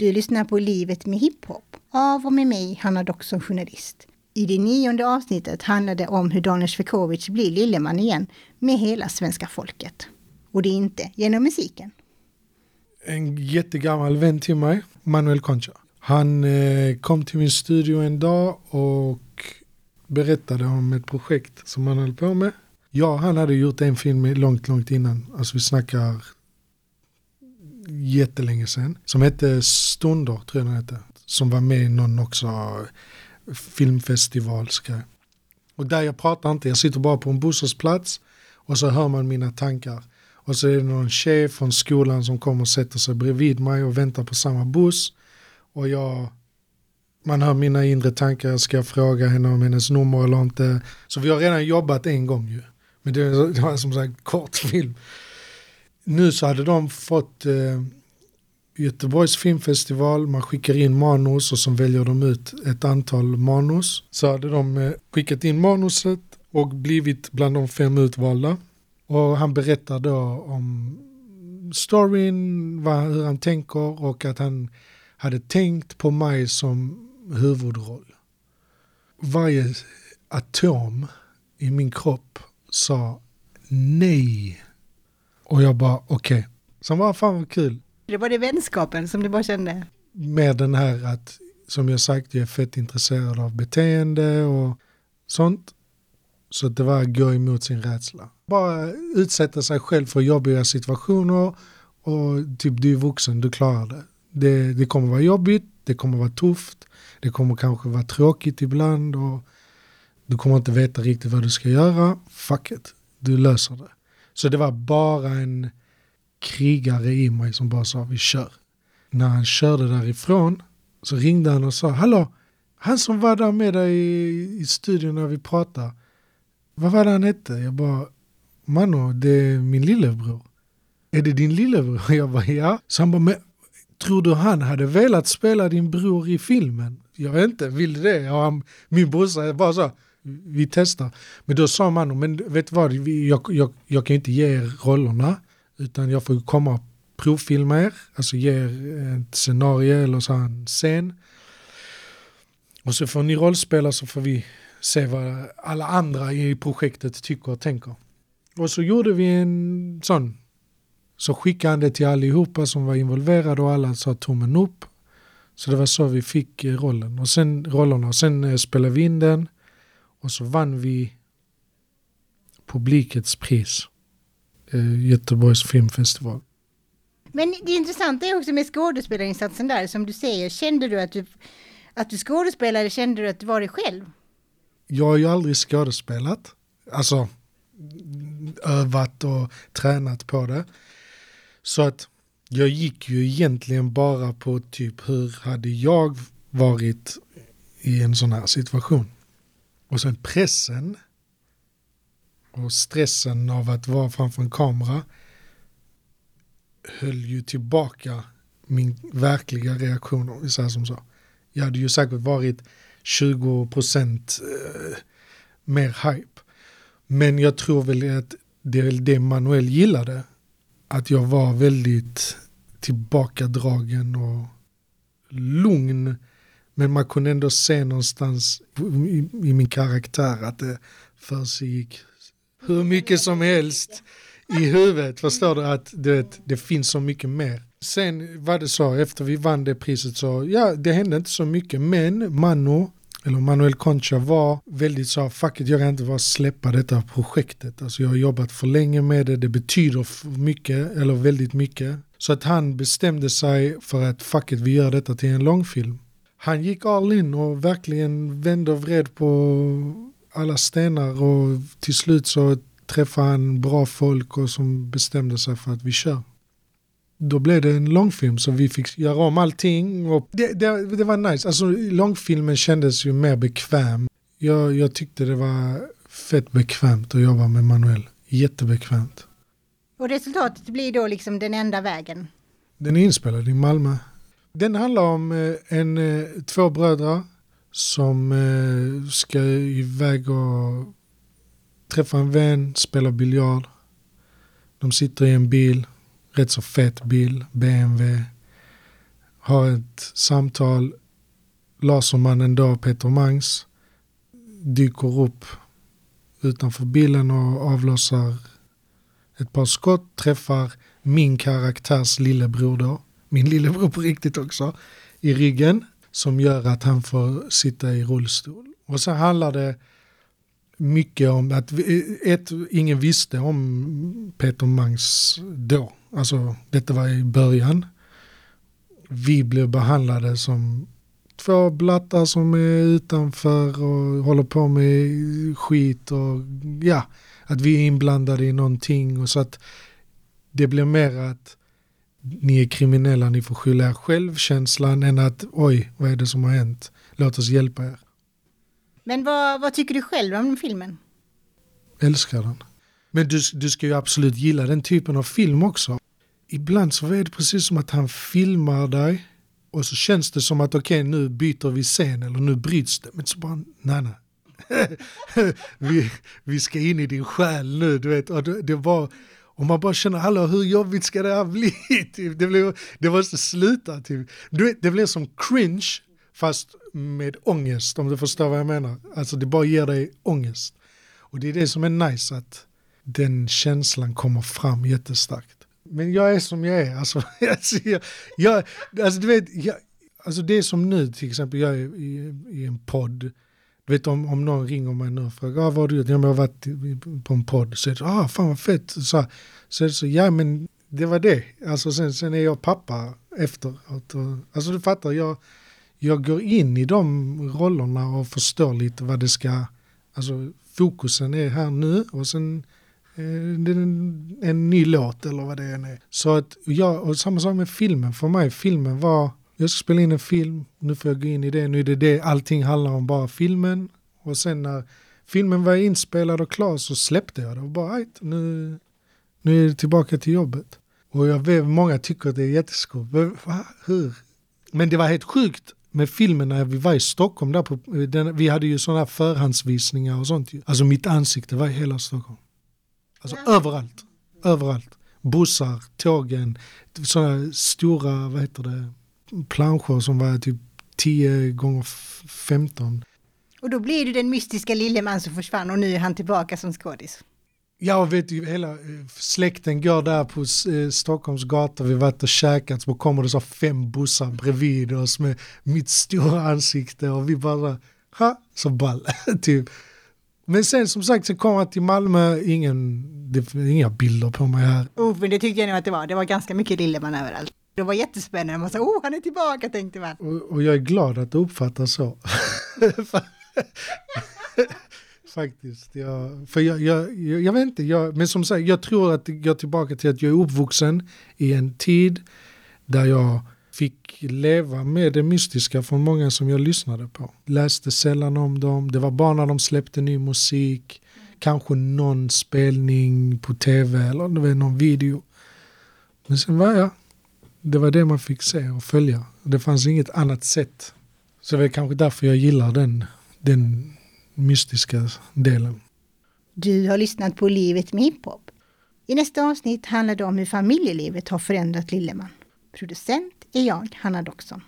Du lyssnar på Livet med hiphop av och med mig, Hanna Dock som journalist. I det nionde avsnittet handlar det om hur Daniel Svekovic blir Lilleman igen med hela svenska folket. Och det är inte genom musiken. En jättegammal vän till mig, Manuel Concha. Han eh, kom till min studio en dag och berättade om ett projekt som han höll på med. Ja, han hade gjort en film långt, långt innan. Alltså vi snackar jättelänge sedan. Som hette Stunder, tror jag den hette. Som var med i någon också filmfestivalsgrej. Och där jag pratar inte, jag sitter bara på en bostadsplats och så hör man mina tankar. Och så är det någon tjej från skolan som kommer och sätter sig bredvid mig och väntar på samma buss. Och jag, man hör mina inre tankar, ska jag fråga henne om hennes nummer eller inte? Så vi har redan jobbat en gång ju. Men det var som sagt kortfilm. Nu så hade de fått eh, Göteborgs filmfestival, man skickar in manus och så väljer de ut ett antal manus. Så hade de eh, skickat in manuset och blivit bland de fem utvalda. Och han berättar då om storyn, vad, hur han tänker och att han hade tänkt på mig som huvudroll. Varje atom i min kropp sa nej. Och jag bara okej. Okay. Så bara fan vad kul. Det var det vänskapen som du bara kände? Med den här att, som jag sagt, jag är fett intresserad av beteende och sånt. Så det var att gå emot sin rädsla. Bara utsätta sig själv för jobbiga situationer och typ du är vuxen, du klarar det. Det, det kommer vara jobbigt, det kommer vara tufft, det kommer kanske vara tråkigt ibland och du kommer inte veta riktigt vad du ska göra. Fuck it, du löser det. Så det var bara en krigare i mig som bara sa vi kör. När han körde därifrån så ringde han och sa hallå, han som var där med dig i, i studion när vi pratade, vad var det han hette? Jag bara, Mano, det är min lillebror. Är det din lillebror? Jag bara, ja. Så han bara, men tror du han hade velat spela din bror i filmen? Jag vet inte, vill du det? Och han, min brorsa bara så, vi testar. Men då sa man, men vet du vad, jag, jag, jag kan inte ge er rollerna. Utan jag får komma och provfilma er, alltså ge er ett scenario eller så en scen. Och så får ni rollspela så får vi se vad alla andra i projektet tycker och tänker. Och så gjorde vi en sån. Så skickade han det till allihopa som var involverade och alla sa tummen upp. Så det var så vi fick eh, rollen. Och sen rollerna. Och sen eh, spelade vi in den. Och så vann vi publikets pris eh, Göteborgs filmfestival. Men det intressanta är också med skådespelarinsatsen där, som du säger, kände du att du, att du skådespelade, kände du att du var dig själv? Jag har ju aldrig skådespelat, alltså övat och tränat på det. Så att jag gick ju egentligen bara på typ hur hade jag varit i en sån här situation. Och sen pressen och stressen av att vara framför en kamera höll ju tillbaka min verkliga reaktion, om vi säger som så. Jag hade ju säkert varit 20% eh, mer hype. Men jag tror väl att det är det Manuel gillade. Att jag var väldigt tillbakadragen och lugn. Men man kunde ändå se någonstans i, i min karaktär att det försiggick hur mycket som helst i huvudet. Förstår du att det, det finns så mycket mer. Sen var det så, efter vi vann det priset så, ja det hände inte så mycket. Men Manu, eller Manuel Concha var väldigt så, fuck it, jag kan inte bara släppa detta projektet. Alltså jag har jobbat för länge med det, det betyder för mycket, eller väldigt mycket. Så att han bestämde sig för att fuck it, vi gör detta till en långfilm. Han gick all in och verkligen vände och vred på alla stenar och till slut så träffade han bra folk och som bestämde sig för att vi kör. Då blev det en långfilm så vi fick göra om allting och det, det, det var nice. Alltså långfilmen kändes ju mer bekväm. Jag, jag tyckte det var fett bekvämt att jobba med Manuel. Jättebekvämt. Och resultatet blir då liksom den enda vägen? Den är inspelad i Malmö. Den handlar om eh, en, eh, två bröder som eh, ska iväg och träffa en vän, spela biljard. De sitter i en bil, rätt så fet bil, BMW. har ett samtal. Lasermannen då, Peter Mangs, dyker upp utanför bilen och avlossar ett par skott, träffar min karaktärs lillebror då, min lillebror på riktigt också, i ryggen som gör att han får sitta i rullstol. Och så handlar det mycket om att ett, ingen visste om Peter Mangs då. Alltså detta var i början. Vi blev behandlade som två blattar som är utanför och håller på med skit och ja, att vi är inblandade i någonting och så att det blir mer att ni är kriminella, ni får skylla er självkänslan än att oj, vad är det som har hänt? Låt oss hjälpa er. Men vad, vad tycker du själv om filmen? Älskar den. Men du, du ska ju absolut gilla den typen av film också. Ibland så är det precis som att han filmar dig och så känns det som att okej okay, nu byter vi scen eller nu bryts det. Men så bara nej nej. vi, vi ska in i din själ nu du vet. Och det, det var, och man bara känner, hallå hur jobbigt ska det här bli? Typ, det, blev, det måste sluta. Typ. Du vet, det blev som cringe fast med ångest om du förstår vad jag menar. Alltså det bara ger dig ångest. Och det är det som är nice att den känslan kommer fram jättestarkt. Men jag är som jag är. Alltså, jag, jag, alltså du vet, jag, alltså det är som nu till exempel, jag är i, i en podd. Vet om, om någon ringer mig nu och frågar ah, vad har du gjort? Ja, men jag har varit på en podd. Så är det ah, fan vad fett. Så, så är det så, ja men det var det. Alltså sen, sen är jag pappa efteråt. Eh, alltså du fattar, jag, jag går in i de rollerna och förstår lite vad det ska, alltså fokusen är här nu och sen eh, det är en, en ny låt eller vad det än är. Så att jag, och samma sak med filmen, för mig filmen var, jag ska spela in en film, nu får jag gå in i det, nu är det det, allting handlar om bara filmen. Och sen när filmen var inspelad och klar så släppte jag det och bara, nu, nu är det tillbaka till jobbet. Och jag vet, många tycker att det är jätteskoj. Hur? Men det var helt sjukt med filmen när vi var i Stockholm. Där på, den, vi hade ju sådana förhandsvisningar och sånt. Alltså mitt ansikte var i hela Stockholm. Alltså ja. överallt. Överallt. Bussar, tågen, sådana stora, vad heter det, planscher som var typ 10 gånger 15. Och då blir du den mystiska lille man som försvann och nu är han tillbaka som skådis. Ja, vet du, hela eh, släkten går där på eh, Stockholms gator, vi varit och käkat, så kommer det så fem bussar bredvid oss med mitt stora ansikte och vi bara, ha, så ball, typ. Men sen som sagt så kom jag till Malmö, ingen, det, inga bilder på mig här. Oh, men det tyckte jag nog att det var, det var ganska mycket Lilleman överallt. Det var jättespännande, man sa oh han är tillbaka tänkte man. Och, och jag är glad att det uppfattas så. Faktiskt. Jag, för jag, jag, jag, jag vet inte, jag, men som sagt, jag tror att det går tillbaka till att jag är uppvuxen i en tid där jag fick leva med det mystiska från många som jag lyssnade på. Läste sällan om dem, det var bara när de släppte ny musik, kanske någon spelning på tv eller någon video. Men sen var jag, det var det man fick se och följa. Det fanns inget annat sätt. Så det är kanske därför jag gillar den, den mystiska delen. Du har lyssnat på Livet med hiphop. I nästa avsnitt handlar det om hur familjelivet har förändrat Lilleman. Producent är jag, Hanna Doxon.